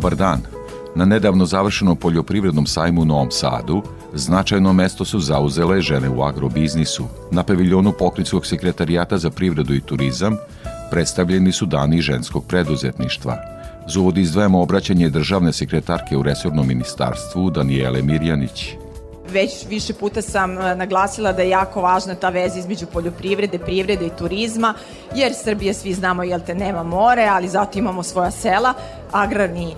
Dobar dan. Na nedavno završenom poljoprivrednom sajmu u Novom Sadu značajno mesto su zauzele žene u agrobiznisu. Na paviljonu Pokrinjskog sekretarijata za privredu i turizam predstavljeni su dani ženskog preduzetništva. Za uvod izdvajamo obraćanje državne sekretarke u resornom ministarstvu Danijele Mirjanić. Već više puta sam e, naglasila da je jako važna ta veza između poljoprivrede, privrede i turizma, jer Srbija svi znamo, jel te, nema more, ali zato imamo svoja sela, agrarni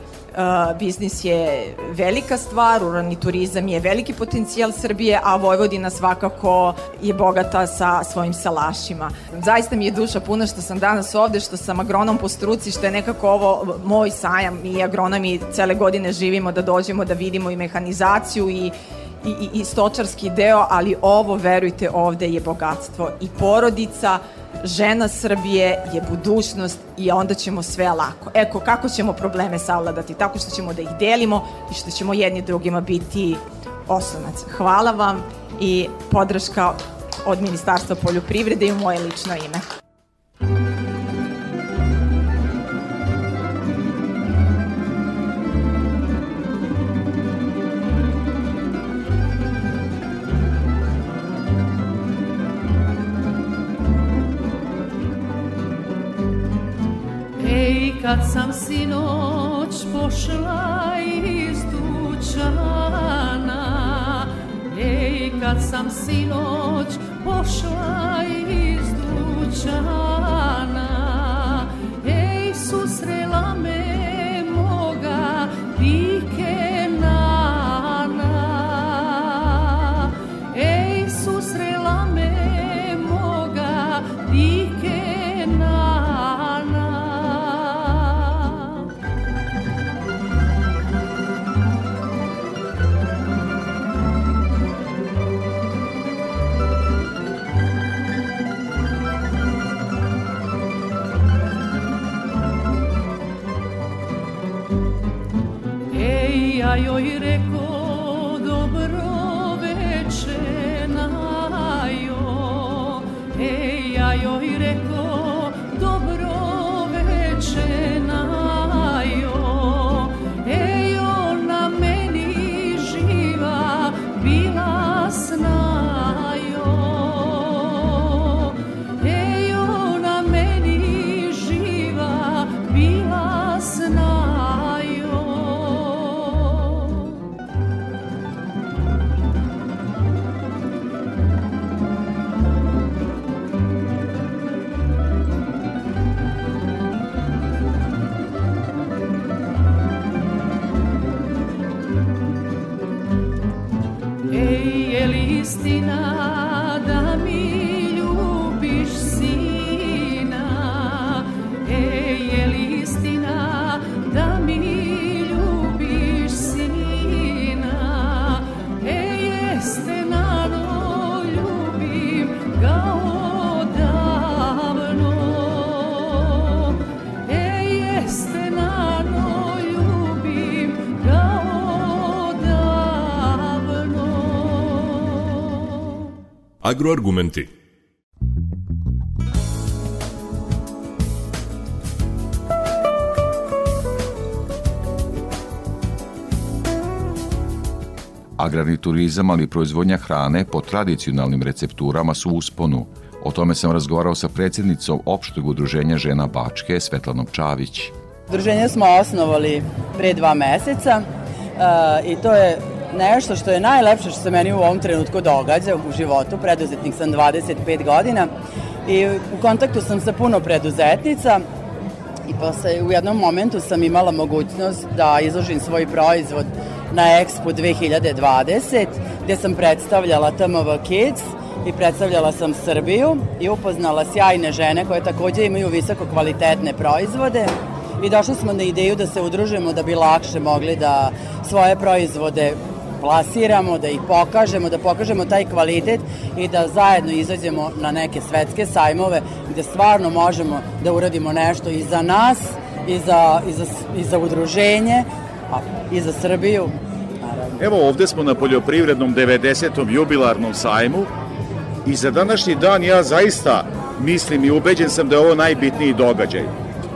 Biznis je velika stvar, ruralni turizam je veliki potencijal Srbije, a Vojvodina svakako je bogata sa svojim salašima. Zaista mi je duša puna što sam danas ovde, što sam agronom po struci, što je nekako ovo moj sajam i agronomi cele godine živimo da dođemo da vidimo i mehanizaciju i, i, i stočarski deo, ali ovo, verujte, ovde je bogatstvo i porodica, žena Srbije je budućnost i onda ćemo sve lako. Eko, kako ćemo probleme savladati? Tako što ćemo da ih delimo i što ćemo jedni drugima biti oslonac. Hvala vam i podrška od Ministarstva poljoprivrede i u moje lično ime. Kad sam sinoć pošla iz dućana Ej, kad sam sinoć pošla iz dućana Ej, susrela me Agroargumenti. Agrarni turizam, ali i proizvodnja hrane po tradicionalnim recepturama su u usponu. O tome sam razgovarao sa predsjednicom opšteg udruženja žena Bačke, Svetlanom Čavić. Udruženje smo osnovali pre dva meseca uh, i to je nešto što je najlepše što se meni u ovom trenutku događa u životu. Preduzetnik sam 25 godina i u kontaktu sam sa puno preduzetnica i posle u jednom momentu sam imala mogućnost da izložim svoj proizvod na Expo 2020 gde sam predstavljala TMV Kids i predstavljala sam Srbiju i upoznala sjajne žene koje takođe imaju visoko kvalitetne proizvode i došli smo na ideju da se udružimo da bi lakše mogli da svoje proizvode plasiramo, da ih pokažemo, da pokažemo taj kvalitet i da zajedno izađemo na neke svetske sajmove gde stvarno možemo da uradimo nešto i za nas, i za, i za, i za udruženje, a, i za Srbiju. Naravno. Evo ovde smo na poljoprivrednom 90. jubilarnom sajmu i za današnji dan ja zaista mislim i ubeđen sam da je ovo najbitniji događaj.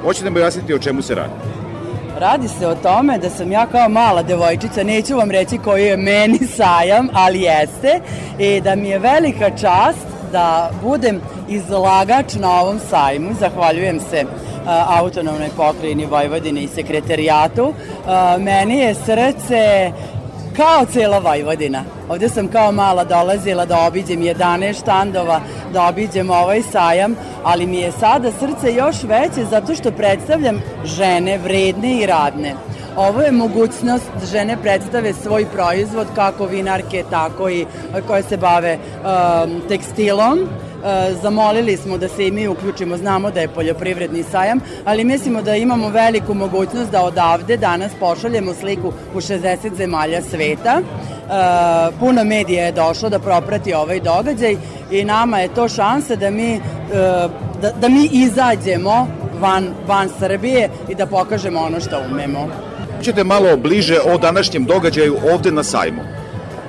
Hoćete mi jasniti o čemu se radi? Radi se o tome da sam ja kao mala devojčica, neću vam reći koji je meni sajam, ali jeste, i da mi je velika čast da budem izlagač na ovom sajmu. Zahvaljujem se autonomnoj pokrajini Vojvodine i sekretarijatu. Meni je srce kao cela Vojvodina. Ovde sam kao mala dolazila da obiđem 11 štandova, da obiđem ovaj sajam, ali mi je sada srce još veće zato što predstavljam žene vredne i radne. Ovo je mogućnost da žene predstave svoj proizvod kako vinarke, tako i koje se bave um, tekstilom, E, zamolili smo da se i mi uključimo, znamo da je poljoprivredni sajam, ali mislimo da imamo veliku mogućnost da odavde danas pošaljemo sliku u 60 zemalja sveta. E, puno medija je došlo da proprati ovaj događaj i nama je to šansa da mi, e, da, da mi izađemo van, van Srbije i da pokažemo ono što umemo. Čete malo bliže o današnjem događaju ovde na sajmu.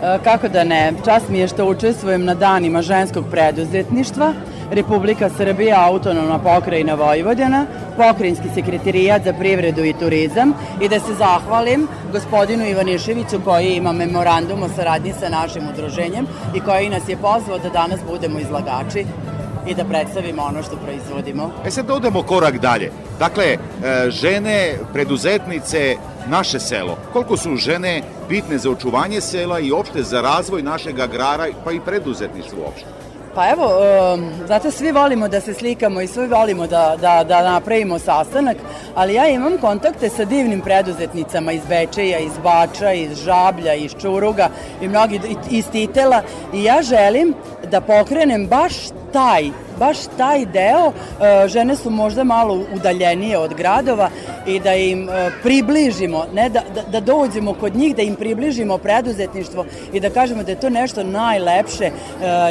E, kako da ne, čast mi je što učestvujem na danima ženskog preduzetništva, Republika Srbija, autonomna pokrajina Vojvodina, pokrajinski sekretarijat za privredu i turizam i da se zahvalim gospodinu Ivaniševiću koji ima memorandum o saradnji sa našim udruženjem i koji nas je pozvao da danas budemo izlagači i da predstavimo ono što proizvodimo. E sad da odemo korak dalje. Dakle, e, žene, preduzetnice, naše selo. Koliko su žene bitne za očuvanje sela i opšte za razvoj našeg agrara pa i preduzetništva uopšte? Pa evo, um, zato svi volimo da se slikamo i svi volimo da, da, da napravimo sastanak, ali ja imam kontakte sa divnim preduzetnicama iz Bečeja, iz Bača, iz Žablja, iz Čuruga i mnogi iz Titela i ja želim da pokrenem baš taj baš taj deo, e, žene su možda malo udaljenije od gradova i da im e, približimo, ne da, da, da dođemo kod njih, da im približimo preduzetništvo i da kažemo da je to nešto najlepše, e,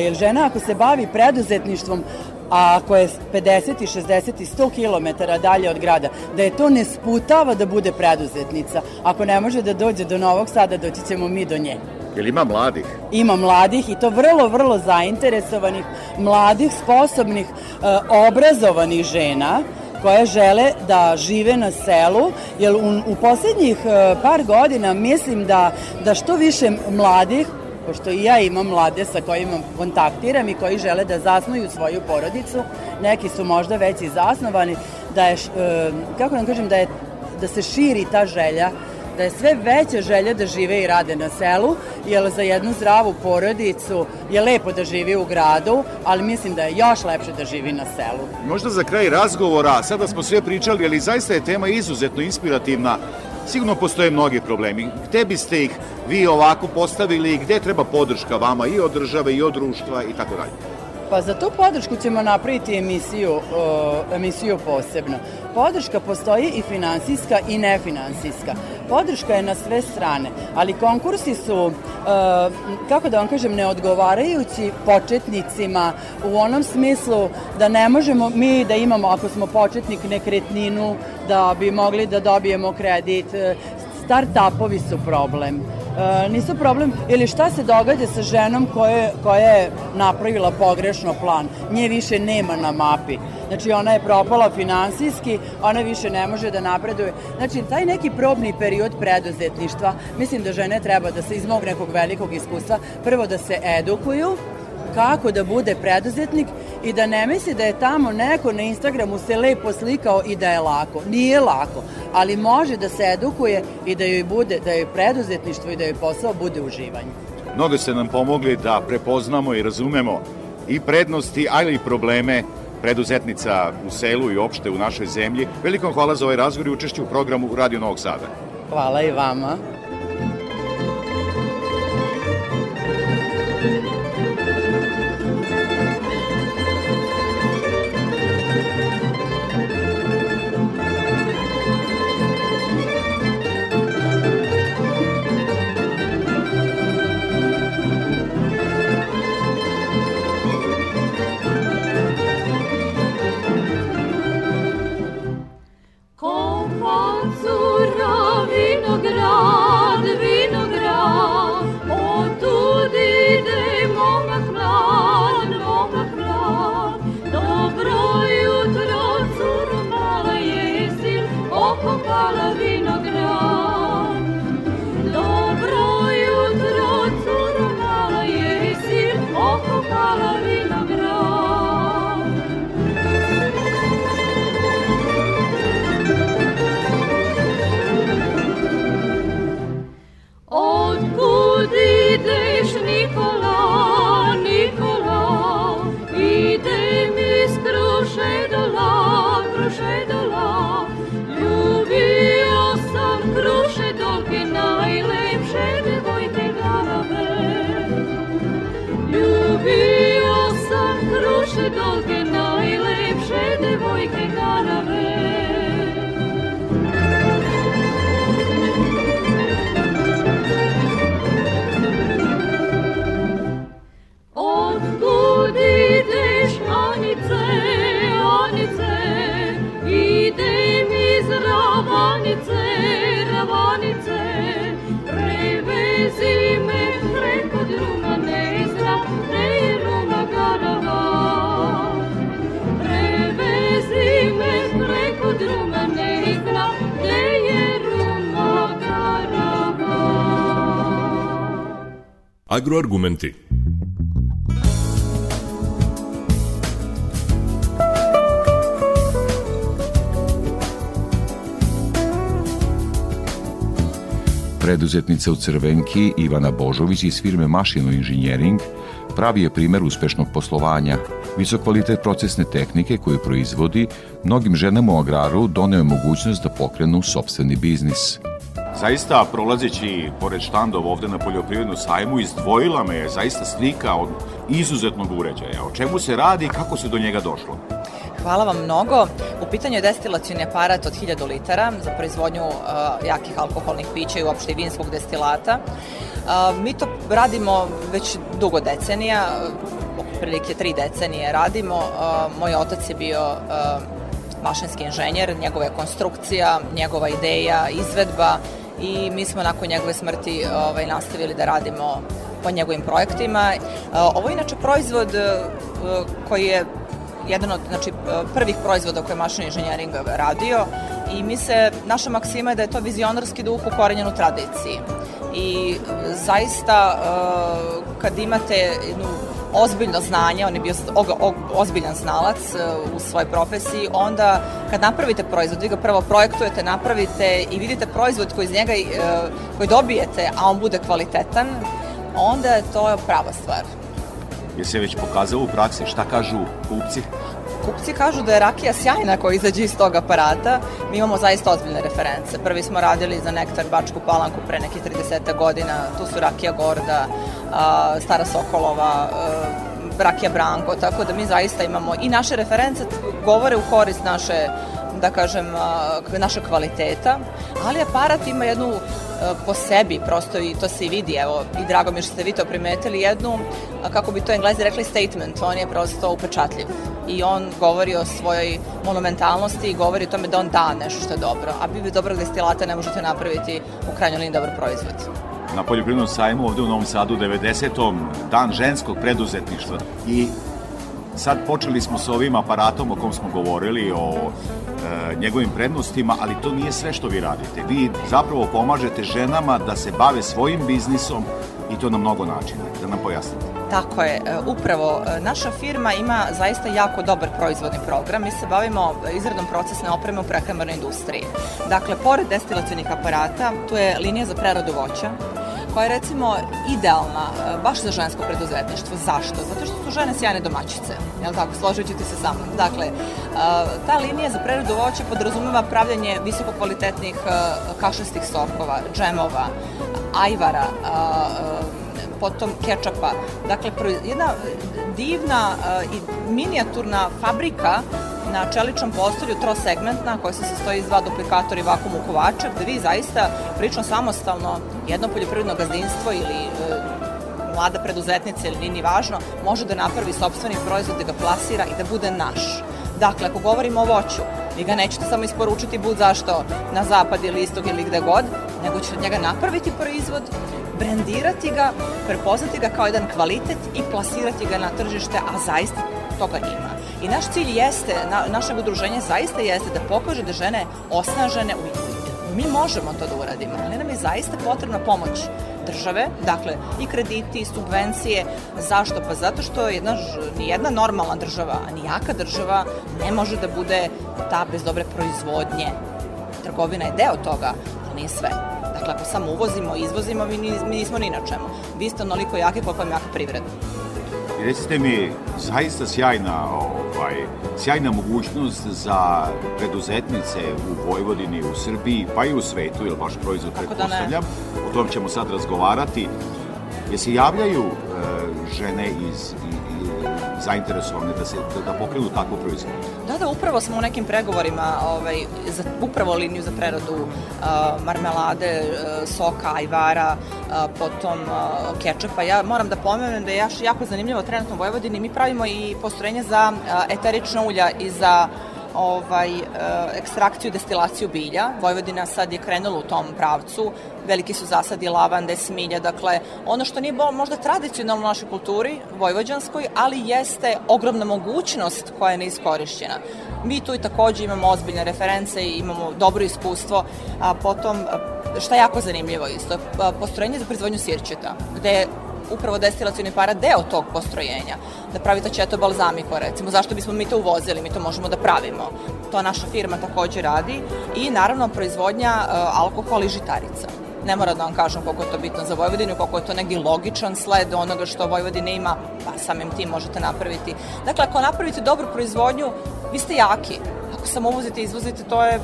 jer žena ako se bavi preduzetništvom, a ako je 50 i 60 i 100 km dalje od grada, da je to ne sputava da bude preduzetnica. Ako ne može da dođe do Novog Sada, doći ćemo mi do nje. Jel ima mladih? Ima mladih i to vrlo, vrlo zainteresovanih, mladih, sposobnih, e, obrazovanih žena koje žele da žive na selu, jer u, u poslednjih e, par godina mislim da, da što više mladih pošto i ja imam mlade sa kojima kontaktiram i koji žele da zasnuju svoju porodicu, neki su možda već i zasnovani, da je, e, kako da kažem, da, je, da se širi ta želja da je sve veća želja da žive i rade na selu, jer za jednu zdravu porodicu je lepo da živi u gradu, ali mislim da je još lepše da živi na selu. Možda za kraj razgovora, sada smo sve pričali, ali zaista je tema izuzetno inspirativna. Sigurno postoje mnogi problemi. Gde biste ih vi ovako postavili, gde treba podrška vama i od države i od društva i tako dalje? Pa za tu podršku ćemo napraviti emisiju, emisiju posebno. Podrška postoji i finansijska i nefinansijska. Podrška je na sve strane, ali konkursi su, uh, kako da vam kažem, neodgovarajući početnicima u onom smislu da ne možemo mi da imamo, ako smo početnik, nekretninu, da bi mogli da dobijemo kredit. Start-upovi su problem E, nisu problem, ili šta se događa sa ženom koje, koja je napravila pogrešno plan, nje više nema na mapi. Znači ona je propala finansijski, ona više ne može da napreduje. Znači taj neki probni period preduzetništva, mislim da žene treba da se iz mog nekog velikog iskustva prvo da se edukuju, kako da bude preduzetnik i da ne misli da je tamo neko na Instagramu se lepo slikao i da je lako. Nije lako, ali može da se edukuje i da joj bude, da joj preduzetništvo i da joj posao bude uživanje. Mnogo ste nam pomogli da prepoznamo i razumemo i prednosti, ali i probleme preduzetnica u selu i opšte u našoj zemlji. Velikom hvala za ovaj razgovor i učešću u programu Radio Novog Sada. Hvala i vama. Agroargumenti. Preduzetnica u Crvenki Ivana Božović iz firme Mašino Inženjering pravi je primer uspešnog poslovanja. Visok kvalitet procesne tehnike koju proizvodi mnogim ženama u agraru doneo je mogućnost da pokrenu sobstveni biznis. Zaista, prolazeći pored štandova ovde na poljoprivrednu sajmu, izdvojila me je zaista slika od izuzetnog uređaja. O čemu se radi i kako se do njega došlo? Hvala vam mnogo. U pitanju je destilacioni aparat od 1000 litara za proizvodnju uh, jakih alkoholnih pića i uopšte vinskog destilata. Uh, mi to radimo već dugo decenija, uh, prilike tri decenije radimo. Uh, moj otac je bio uh, mašinski inženjer, njegova je konstrukcija, njegova ideja, izvedba i mi smo nakon njegove smrti ovaj, nastavili da radimo po njegovim projektima. Uh, Ovo je inače proizvod uh, koji je jedan od znači, prvih proizvoda koje je mašin inženjering radio i mi se, naša maksima je da je to vizionarski duh ukorenjen u tradiciji. I e, zaista e, kad imate jednu ozbiljno znanje, on je bio ozbiljan znalac e, u svojoj profesiji, onda kad napravite proizvod, vi ga prvo projektujete, napravite i vidite proizvod koji iz njega koji dobijete, a on bude kvalitetan, onda je to prava stvar. Je se već pokazalo u praksi šta kažu kupci? Kupci kažu da je rakija sjajna koja izađe iz tog aparata. Mi imamo zaista ozbiljne reference. Prvi smo radili za Nektar Bačku Palanku pre nekih 30 godina. Tu su rakija Gorda, Stara Sokolova, rakija Branko, tako da mi zaista imamo i naše reference govore u korist naše da kažem, naša kvaliteta, ali aparat ima jednu po sebi, prosto i to se i vidi, evo, i drago mi je što ste vi to primetili, jednu, kako bi to englezi rekli, statement, on je prosto upečatljiv i on govori o svojoj monumentalnosti i govori o tome da on da nešto što je dobro, a bi dobrog destilata ne možete napraviti u krajnjoj liniji dobar proizvod na poljoprivrednom sajmu ovde u Novom Sadu 90. dan ženskog preduzetništva i sad počeli smo sa ovim aparatom o kom smo govorili, o e, njegovim prednostima, ali to nije sve što vi radite. Vi zapravo pomažete ženama da se bave svojim biznisom i to na mnogo načina. Da nam pojasnite. Tako je, e, upravo e, naša firma ima zaista jako dobar proizvodni program. Mi se bavimo izradom procesne opreme u prehrambenoj industriji. Dakle, pored destilacijonih aparata, tu je linija za preradu voća, koja je recimo idealna e, baš za žensko preduzetništvo. Zašto? Zato što su žene sjajne domaćice, jel tako, složit ćete se sa mnom. Dakle, ta linija za preradu voća podrazumeva pravljanje visoko kvalitetnih kašastih sokova, džemova, ajvara, potom kečapa. Dakle, jedna divna i minijaturna fabrika na čeličnom postolju trosegmentna koja se sastoji iz dva duplikatora i vakum ukovača gde vi zaista prilično samostalno jedno poljoprivredno gazdinstvo ili e, mlada preduzetnica ili nije ni važno može da napravi sobstveni proizvod, da ga plasira i da bude naš. Dakle, ako govorimo o voću, vi ga nećete samo isporučiti bud zašto na zapad ili istog ili gde god, nego ćete od njega napraviti proizvod, brendirati ga, prepoznati ga kao jedan kvalitet i plasirati ga na tržište, a zaista toga ima. I naš cilj jeste, na, našeg udruženja zaista jeste da pokaže da žene osnažene, mi možemo to da uradimo, ali nam je zaista potrebna pomoć države, dakle i krediti i subvencije. Zašto? Pa zato što jedna, ni jedna normalna država, ni jaka država ne može da bude ta bez dobre proizvodnje. Trgovina je deo toga, ali nije sve. Dakle, ako samo uvozimo i izvozimo, mi, nismo ni na čemu. Vi ste onoliko jaki koliko vam jaka privreda. Recite mi, zaista sjajna, ovaj, sjajna mogućnost za preduzetnice u Vojvodini, u Srbiji, pa i u svetu, jer vaš proizvod pretpostavljam, da o tom ćemo sad razgovarati. Je se javljaju e, žene iz, i, zainteresovane da, se, da, da pokrenu takvu proizvodnju? Da, da, upravo smo u nekim pregovorima ovaj, za upravo liniju za preradu uh, marmelade, uh, soka, ajvara, uh, potom uh, kečapa. Ja moram da pomenem da je jaš, jako zanimljivo trenutno u Vojvodini. Mi pravimo i postrojenje za uh, eterična ulja i za ovaj, e, ekstrakciju, destilaciju bilja. Vojvodina sad je krenula u tom pravcu. Veliki su zasadi lavande, smilja, dakle, ono što nije možda tradicionalno u našoj kulturi, vojvođanskoj, ali jeste ogromna mogućnost koja je neiskorišćena. Mi tu i takođe imamo ozbiljne reference i imamo dobro iskustvo, a potom šta je jako zanimljivo isto, postrojenje za proizvodnju sirćeta, gde upravo destilacioni para deo tog postrojenja, da pravi četo balzamiko recimo, zašto bismo mi to uvozili, mi to možemo da pravimo. To naša firma takođe radi i naravno proizvodnja uh, alkohola i žitarica. Ne mora da vam kažem koliko je to bitno za Vojvodinu, koliko je to neki logičan sled onoga što Vojvodina ima, pa samim tim možete napraviti. Dakle, ako napravite dobru proizvodnju, vi ste jaki. Ako samo uvozite i izvozite, to je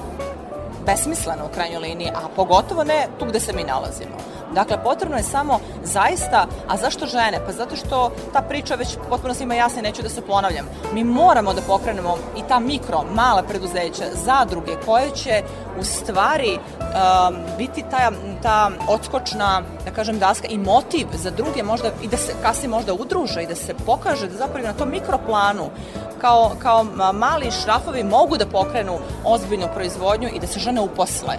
besmisleno u krajnjoj liniji, a pogotovo ne tu gde se mi nalazimo. Dakle, potrebno je samo zaista, a zašto žene? Pa zato što ta priča već potpuno svima jasna neću da se ponavljam. Mi moramo da pokrenemo i ta mikro, mala preduzeća, zadruge koje će u stvari um, biti ta, ta odskočna, da kažem, daska i motiv za druge možda i da se kasnije možda udruže i da se pokaže da zapravo na tom mikroplanu kao, kao mali šrafovi mogu da pokrenu ozbiljnu proizvodnju i da se žene uposle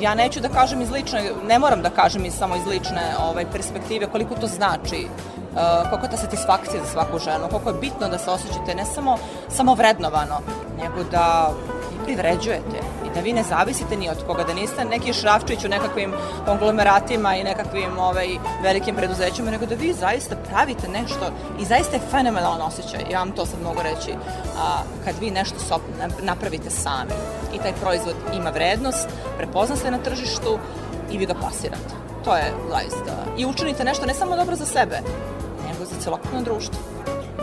ja neću da kažem iz lične, ne moram da kažem iz samo iz lične ovaj, perspektive koliko to znači uh, koliko je ta satisfakcija za svaku ženu, koliko je bitno da se osjećate ne samo, samo vrednovano, nego da privređujete i da vi ne zavisite ni od koga, da niste neki šrafčić u nekakvim konglomeratima i nekakvim ovaj, velikim preduzećima, nego da vi zaista pravite nešto i zaista je fenomenalan osjećaj, ja vam to sad mogu reći, a, kad vi nešto sop, napravite sami i taj proizvod ima vrednost, prepozna se na tržištu i vi ga plasirate. To je zaista. I učinite nešto ne samo dobro za sebe, nego za celokupno društvo.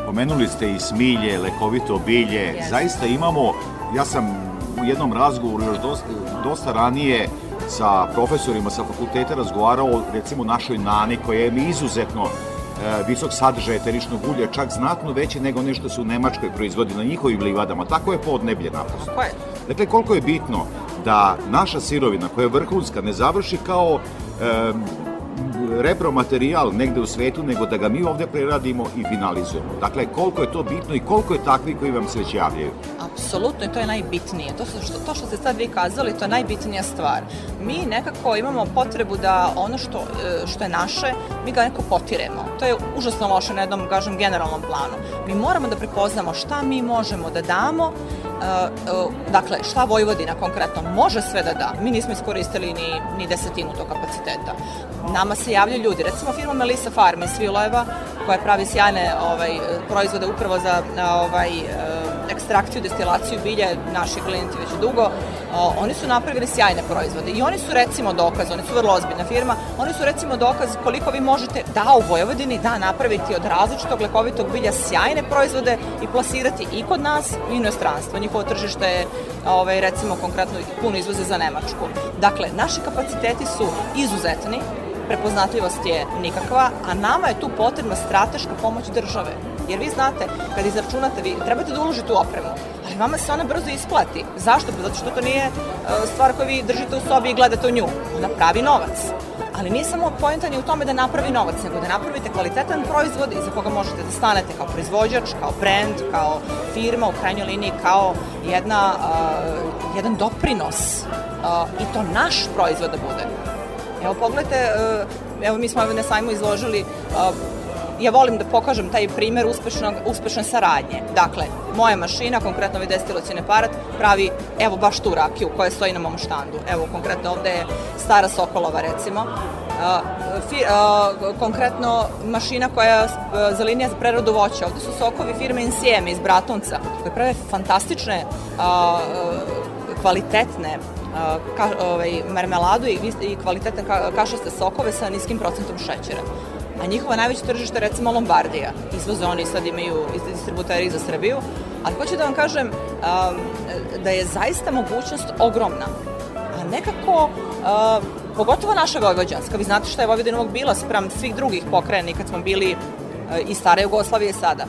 Pomenuli ste i smilje, lekovito bilje. Yes. Zaista imamo, ja sam u jednom razgovoru još dosta, dosta ranije sa profesorima sa fakulteta razgovarao recimo našoj nani koja je izuzetno e, visok sadržaj eteričnog ulja, čak znatno veće nego nešto se u Nemačkoj proizvodi na njihovim livadama. Tako je podneblje naprosto. Tako je. Dakle, koliko je bitno da naša sirovina koja je vrhunska ne završi kao e, repromaterijal negde u svetu, nego da ga mi ovde preradimo i finalizujemo. Dakle, koliko je to bitno i koliko je takvi koji vam se već javljaju. Apsolutno i to je najbitnije. To, što, to što ste sad vi kazali, to je najbitnija stvar. Mi nekako imamo potrebu da ono što, e, što je naše, mi ga neko potiremo. To je užasno loše na jednom, kažem, generalnom planu. Mi moramo da prepoznamo šta mi možemo da damo dakle, šta Vojvodina konkretno može sve da da? Mi nismo iskoristili ni, ni desetinu tog kapaciteta. Nama se javljaju ljudi, recimo firma Melissa Farm iz Svilojeva, koja pravi sjajne ovaj, proizvode upravo za ovaj, ekstrakciju, destilaciju bilja, naši klijenti već dugo, oni su napravili sjajne proizvode i oni su recimo dokaz, oni su vrlo ozbiljna firma, oni su recimo dokaz koliko vi možete da u Vojvodini da napraviti od različitog lekovitog bilja sjajne proizvode i plasirati i kod nas i inostranstvo. Njihovo tržište je ovaj, recimo konkretno puno izvoze za Nemačku. Dakle, naši kapaciteti su izuzetni, prepoznatljivost je nikakva, a nama je tu potrebna strateška pomoć države. Jer vi znate, kad izračunate, vi trebate da uložite u opremu, ali vama se ona brzo isplati. Zašto? Pa zato što to nije e, stvar koju vi držite u sobi i gledate u nju. Ona pravi novac. Ali nije samo pojentanje u tome da napravi novac, nego da napravite kvalitetan proizvod iza koga možete da stanete kao proizvođač, kao brand, kao firma, u krajnjoj liniji, kao jedna, uh, jedan doprinos uh, i to naš proizvod da bude. Evo pogledajte, evo mi smo na sajmu izložili ja volim da pokažem taj primer uspešnog, uspešne saradnje. Dakle, moja mašina, konkretno ovaj destilacijni aparat, pravi, evo baš tu rakiju koja stoji na mom štandu. Evo, konkretno ovde je stara Sokolova, recimo. Uh, fi, uh, konkretno mašina koja za linija za preradu voća. Ovde su sokovi firme Insieme iz Bratunca, koje prave fantastične, uh, kvalitetne ka, ovaj, marmeladu i, i kvalitetne ka, kašaste sokove sa niskim procentom šećera a njihova najveća tržišta recimo Lombardija. Izvoze oni sad imaju distributeri za Srbiju, ali hoću da vam kažem um, da je zaista mogućnost ogromna. A nekako, uh, pogotovo naša Vojvođanska, vi znate šta je Vojvodina bila sprem svih drugih pokrajina kad smo bili uh, i stare Jugoslavije sada.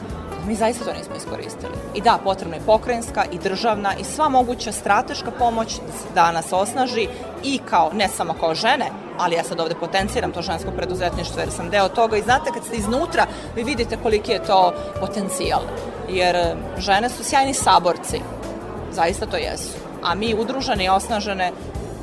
Mi zaista to nismo iskoristili. I da, potrebna je pokrajinska i državna i sva moguća strateška pomoć da, da nas osnaži i kao, ne samo kao žene, ali ja sad ovde potenciram to žensko preduzetništvo jer sam deo toga i znate kad ste iznutra vi vidite koliki je to potencijal. Jer e, žene su sjajni saborci, zaista to jesu. A mi udružene i osnažene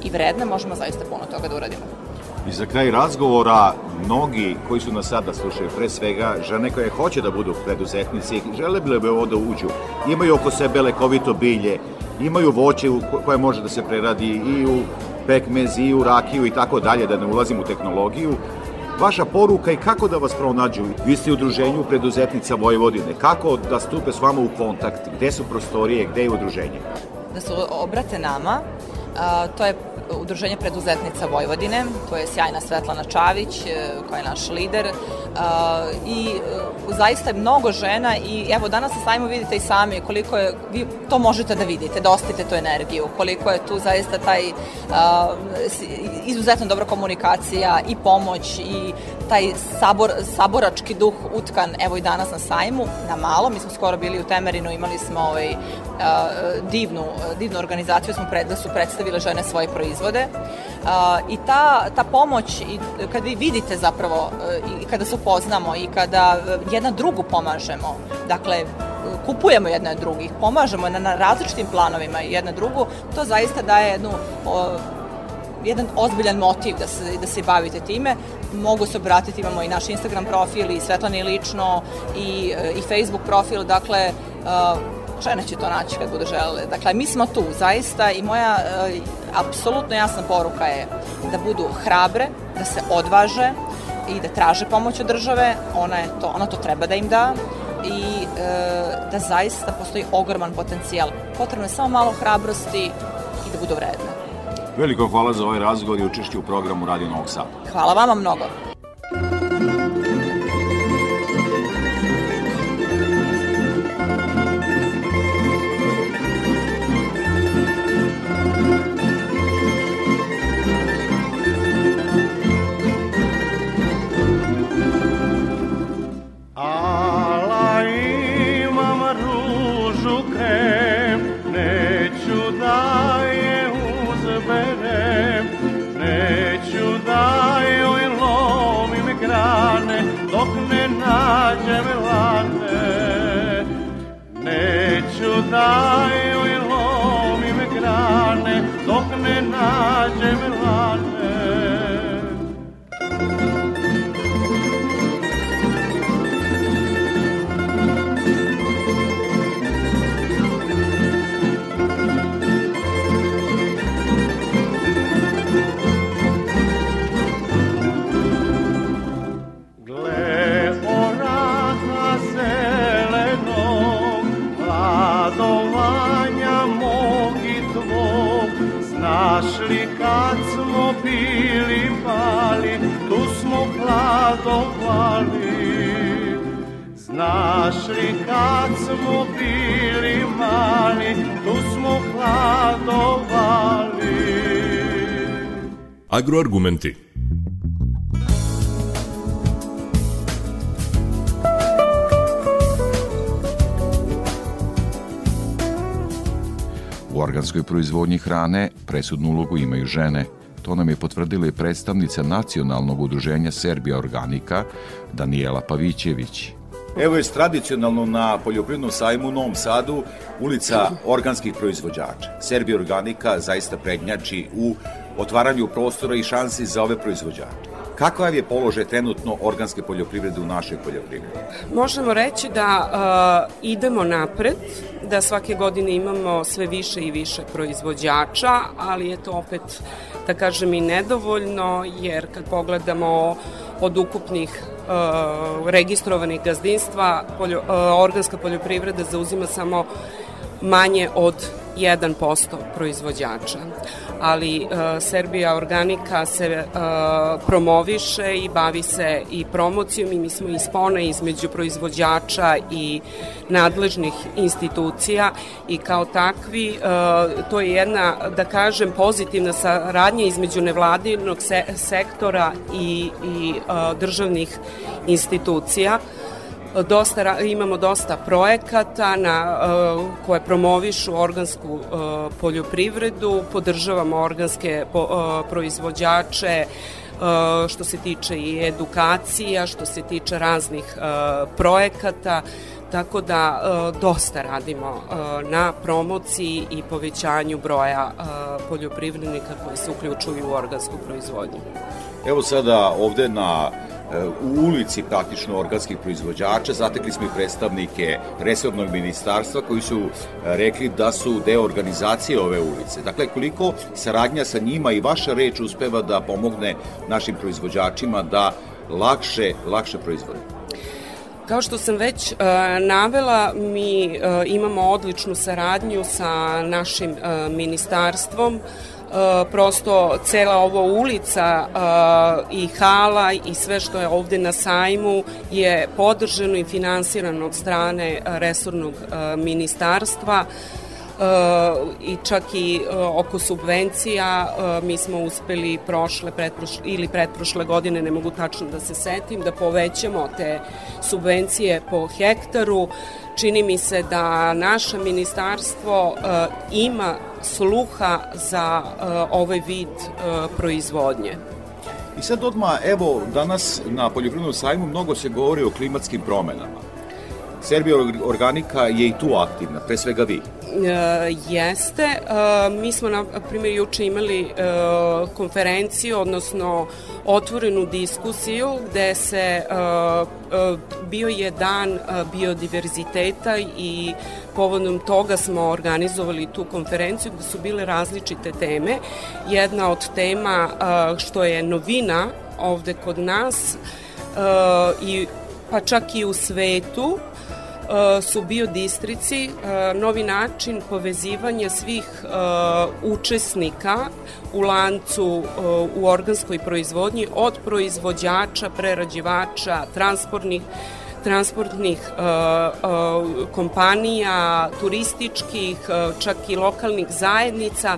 i vredne možemo zaista puno toga da uradimo. I za kraj razgovora, mnogi koji su nas sada slušaju, pre svega žene koje hoće da budu preduzetnici, žele bile bi ovo da uđu, imaju oko sebe lekovito bilje, imaju voće koje može da se preradi i u pekmez, i u rakiju i tako dalje, da ne ulazim u tehnologiju, vaša poruka i kako da vas pronađu. Vi ste u udruženju preduzetnica Vojvodine. Kako da stupe s vama u kontakt? Gde su prostorije? Gde je udruženje? Da se obrate nama. A, to je Udruženje preduzetnica Vojvodine, to je sjajna Svetlana Čavić, e, koja je naš lider i e, zaista je mnogo žena i evo danas na sajmu vidite i sami koliko je, vi to možete da vidite, da ostite tu energiju, koliko je tu zaista taj izuzetno dobra komunikacija i pomoć i taj sabor, saborački duh utkan evo i danas na sajmu, na malo, mi smo skoro bili u Temerinu, imali smo ovaj, divnu, divnu organizaciju, smo pred, da su predstavile žene svoje proizvode. I ta, ta pomoć, i kad vi vidite zapravo i kada se upoznamo i kada jedna drugu pomažemo, dakle kupujemo jedna drugih, pomažemo na, na različitim planovima jedna drugu, to zaista daje jednu o, jedan ozbiljan motiv da se, da se bavite time. Mogu se obratiti, imamo i naš Instagram profil i Svetlani lično i, i Facebook profil, dakle žene će to naći kad budu želele. Dakle, mi smo tu zaista i moja e, apsolutno jasna poruka je da budu hrabre, da se odvaže i da traže pomoć od države, ona, je to, ona to treba da im da i e, da zaista postoji ogroman potencijal. Potrebno je samo malo hrabrosti i da budu vredne. Veliko hvala za ovaj razgovor i učešće u programu Radio Novog Sada. Hvala vama mnogo. Nađem lane Neću da joj lomim grane. Dok ne nađem lane Znaš li kad smo bili mali, tu smo hladovali. Agroargumenti U organskoj proizvodnji hrane presudnu ulogu imaju žene. To nam je potvrdila i predstavnica nacionalnog udruženja Serbija Organika, Daniela Pavićević. Evo je tradicionalno na poljoprivrednom sajmu u Novom Sadu ulica organskih proizvođača. Serbija Organika zaista prednjači u otvaranju prostora i šansi za ove proizvođače. Kakav je položaj trenutno organske poljoprivrede u našoj poljoprivredi? Možemo reći da uh, idemo napred, da svake godine imamo sve više i više proizvođača, ali je to opet, da kažem, i nedovoljno, jer kad pogledamo od ukupnih uh, registrovanih gazdinstva, poljo, uh, organska poljoprivreda zauzima samo manje od 1% proizvođača. Ali uh, Serbija Organika se uh, promoviše i bavi se i promocijom i mi smo ispone između proizvođača i nadležnih institucija i kao takvi uh, to je jedna, da kažem, pozitivna saradnja između nevladinog se sektora i, i državnih institucija dosta, imamo dosta projekata na, koje promovišu organsku poljoprivredu, podržavamo organske proizvođače, što se tiče i edukacija, što se tiče raznih projekata, tako da dosta radimo na promociji i povećanju broja poljoprivrednika koji se uključuju u organsku proizvodnju. Evo sada ovde na u ulici praktično organskih proizvođača. Zatekli smo i predstavnike resornog ministarstva koji su e, rekli da su deo organizacije ove ulice. Dakle, koliko saradnja sa njima i vaša reč uspeva da pomogne našim proizvođačima da lakše, lakše proizvode? Kao što sam već e, navela, mi e, imamo odličnu saradnju sa našim e, ministarstvom, prosto cela ova ulica e, i hala i sve što je ovde na sajmu je podržano i finansirano od strane resornog e, ministarstva. I čak i oko subvencija mi smo uspeli prošle pretprošle, ili pretprošle godine, ne mogu tačno da se setim, da povećamo te subvencije po hektaru čini mi se da naše ministarstvo uh, ima sluha za uh, ovaj vid uh, proizvodnje. I sad odmah, evo, danas na Poljoprivrednom sajmu mnogo se govori o klimatskim promenama. Serbija Organika je i tu aktivna, pre svega vi. E, jeste. E, mi smo, na primjer, juče imali e, konferenciju, odnosno otvorenu diskusiju gde se bio je dan biodiverziteta i povodom toga smo organizovali tu konferenciju gde su bile različite teme. Jedna od tema što je novina ovde kod nas i pa čak i u svetu E, su biodistrici, e, novi način povezivanja svih e, učesnika u lancu u organskoj proizvodnji od proizvođača, prerađivača, transportnih transportnih kompanija, turističkih, čak i lokalnih zajednica,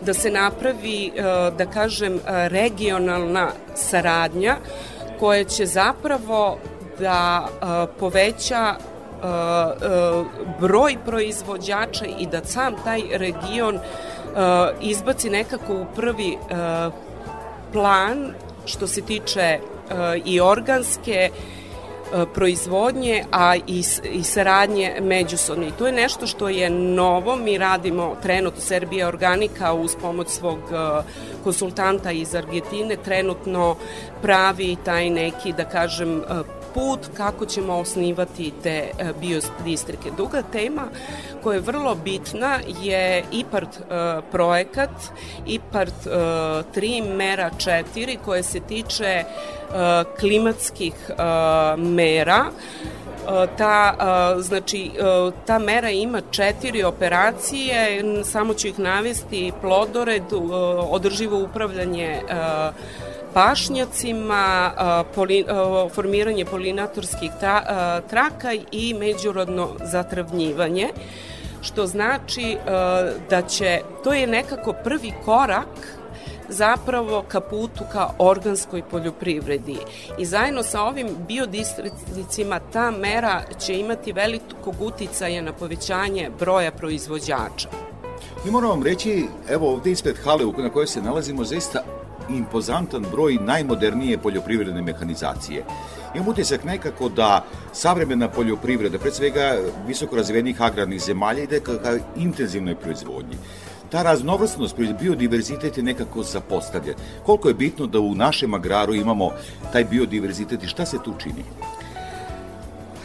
da se napravi, da kažem, regionalna saradnja koja će zapravo da poveća broj proizvođača i da sam taj region uh, izbaci nekako u prvi plan što se tiče i organske proizvodnje, a i, i saradnje međusobno. I to je nešto što je novo. Mi radimo trenutno Serbija Organika uz pomoć svog konsultanta iz Argentine trenutno pravi taj neki, da kažem, put kako ćemo osnivati te e, biodistrike. Druga tema koja je vrlo bitna je IPART e, projekat, IPART 3 mera 4 koje se tiče e, klimatskih mera. Ta znači ta mera ima četiri operacije. Samo ću ih navesti. Plodored održivo upravljanje pašnjacima, formiranje polinatorskih traka i međurodno zatravnjivanje što znači da će, to je nekako prvi korak zapravo ka putu ka organskoj poljoprivredi. I zajedno sa ovim biodistricima ta mera će imati velikog uticaja na povećanje broja proizvođača. Mi moramo vam reći, evo ovde ispred hale na kojoj se nalazimo, zaista impozantan broj najmodernije poljoprivredne mehanizacije. Imam utisak nekako da savremena poljoprivreda, pred svega visoko razvijenih agrarnih zemalja, ide ka, ka intenzivnoj proizvodnji ta raznovrsnost, biodiverzitet je nekako zapostavljen. Koliko je bitno da u našem agraru imamo taj biodiverzitet i šta se tu čini?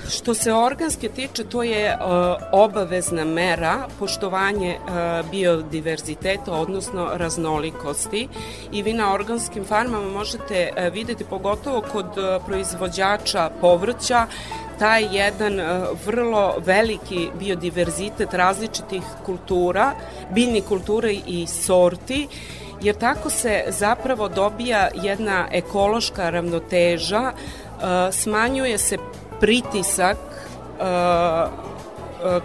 Što se organske tiče, to je uh, obavezna mera poštovanje uh, biodiverziteta, odnosno raznolikosti. I vi na organskim farmama možete uh, videti pogotovo kod proizvođača povrća taj jedan vrlo veliki biodiverzitet različitih kultura, biljnih kultura i sorti jer tako se zapravo dobija jedna ekološka ravnoteža, smanjuje se pritisak uh,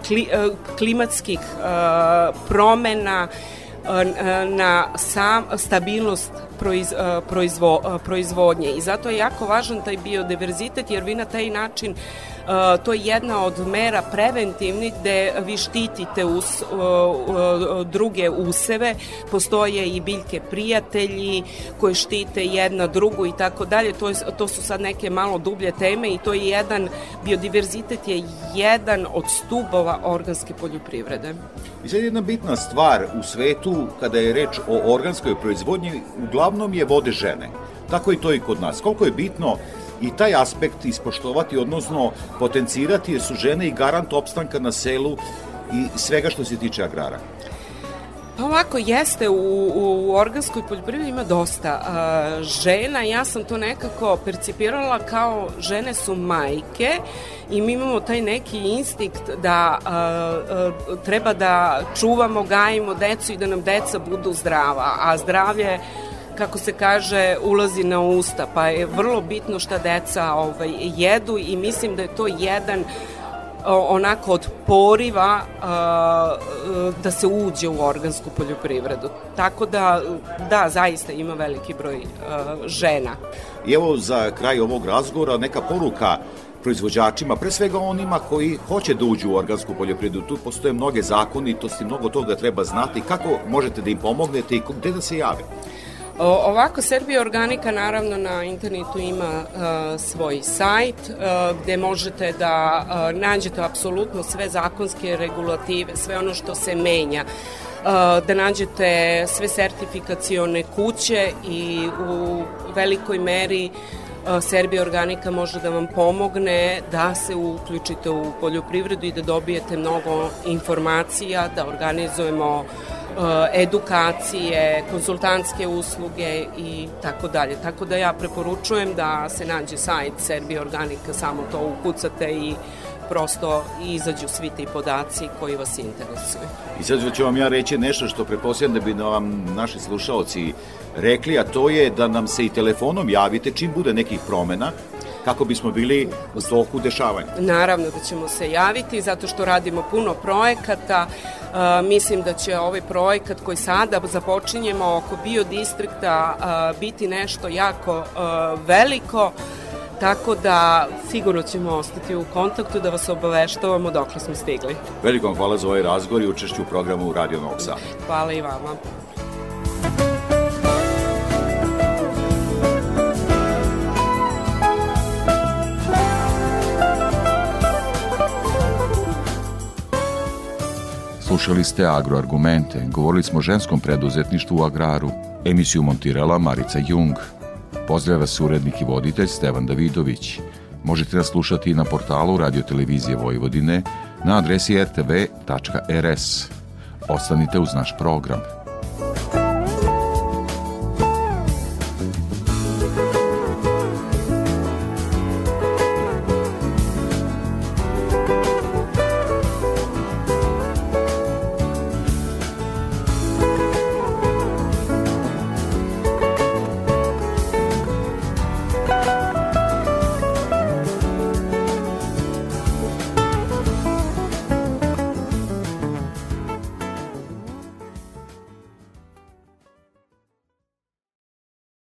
kli, uh, klimatskih uh, promena na sam stabilnost proiz, proizvo, proizvodnje. I zato je jako važan taj biodiverzitet jer vi na taj način to je jedna od mera preventivnih gde vi štitite us, uh, uh, druge useve, postoje i biljke prijatelji koji štite jedna drugu i tako dalje, to, je, to su sad neke malo dublje teme i to je jedan, biodiverzitet je jedan od stubova organske poljoprivrede. I sad jedna bitna stvar u svetu kada je reč o organskoj proizvodnji, uglavnom je vode žene. Tako i to i kod nas. Koliko je bitno i taj aspekt ispoštovati, odnosno potencirati, jer su žene i garant opstanka na selu i svega što se tiče agrara. Pa ovako, jeste, u, u organskoj poljoprivredi ima dosta uh, žena, ja sam to nekako percipirala kao žene su majke i mi imamo taj neki instinkt da uh, uh, treba da čuvamo, gajimo decu i da nam deca budu zdrava, a zdravlje kako se kaže, ulazi na usta, pa je vrlo bitno šta deca ovaj, jedu i mislim da je to jedan onako od poriva da se uđe u organsku poljoprivredu. Tako da, da, zaista ima veliki broj žena. I evo za kraj ovog razgovora neka poruka proizvođačima, pre svega onima koji hoće da uđu u organsku poljoprivredu. Tu postoje mnoge zakonitosti, mnogo toga treba znati. Kako možete da im pomognete i gde da se jave? Ovako, Serbija Organika naravno na internetu ima uh, svoj sajt uh, gde možete da uh, nađete apsolutno sve zakonske regulative, sve ono što se menja. Da nađete sve sertifikacione kuće i u velikoj meri Serbija Organika može da vam pomogne da se uključite u poljoprivredu i da dobijete mnogo informacija, da organizujemo uh, edukacije, konsultantske usluge i tako dalje. Tako da ja preporučujem da se nađe sajt Serbia Organika, samo to ukucate i prosto izađu svi ti podaci koji vas interesuju. I sad ću vam ja reći nešto što preposljedam da bi vam naši slušalci rekli, a to je da nam se i telefonom javite čim bude nekih promena, kako bismo bili u toku dešavanja. Naravno da ćemo se javiti zato što radimo puno projekata. Mislim da će ovaj projekat koji sada započinjemo oko biodistrikta biti nešto jako veliko. Tako da sigurno ćemo ostati u kontaktu da vas obaveštavamo dokle smo stigli. Veliko vam hvala za ovaj razgovor i učešću u programu Radio Novog Sada. Hvala i vama. Slušali ste Agroargumente, govorili smo o ženskom preduzetništvu u agraru. Emisiju montirala Marica Jung. Pozdrav vas urednik i voditelj Stevan Davidović. Možete nas slušati na portalu Radio Televizije Vojvodine na adresi rtv.rs. Ostanite uz naš program.